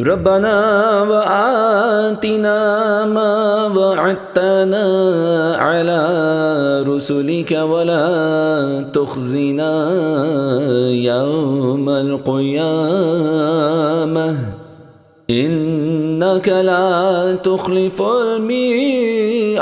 ربنا وآتنا ما وعدتنا على رسلك ولا تخزنا يوم القيامة. إنك لا تخلف الميعاد.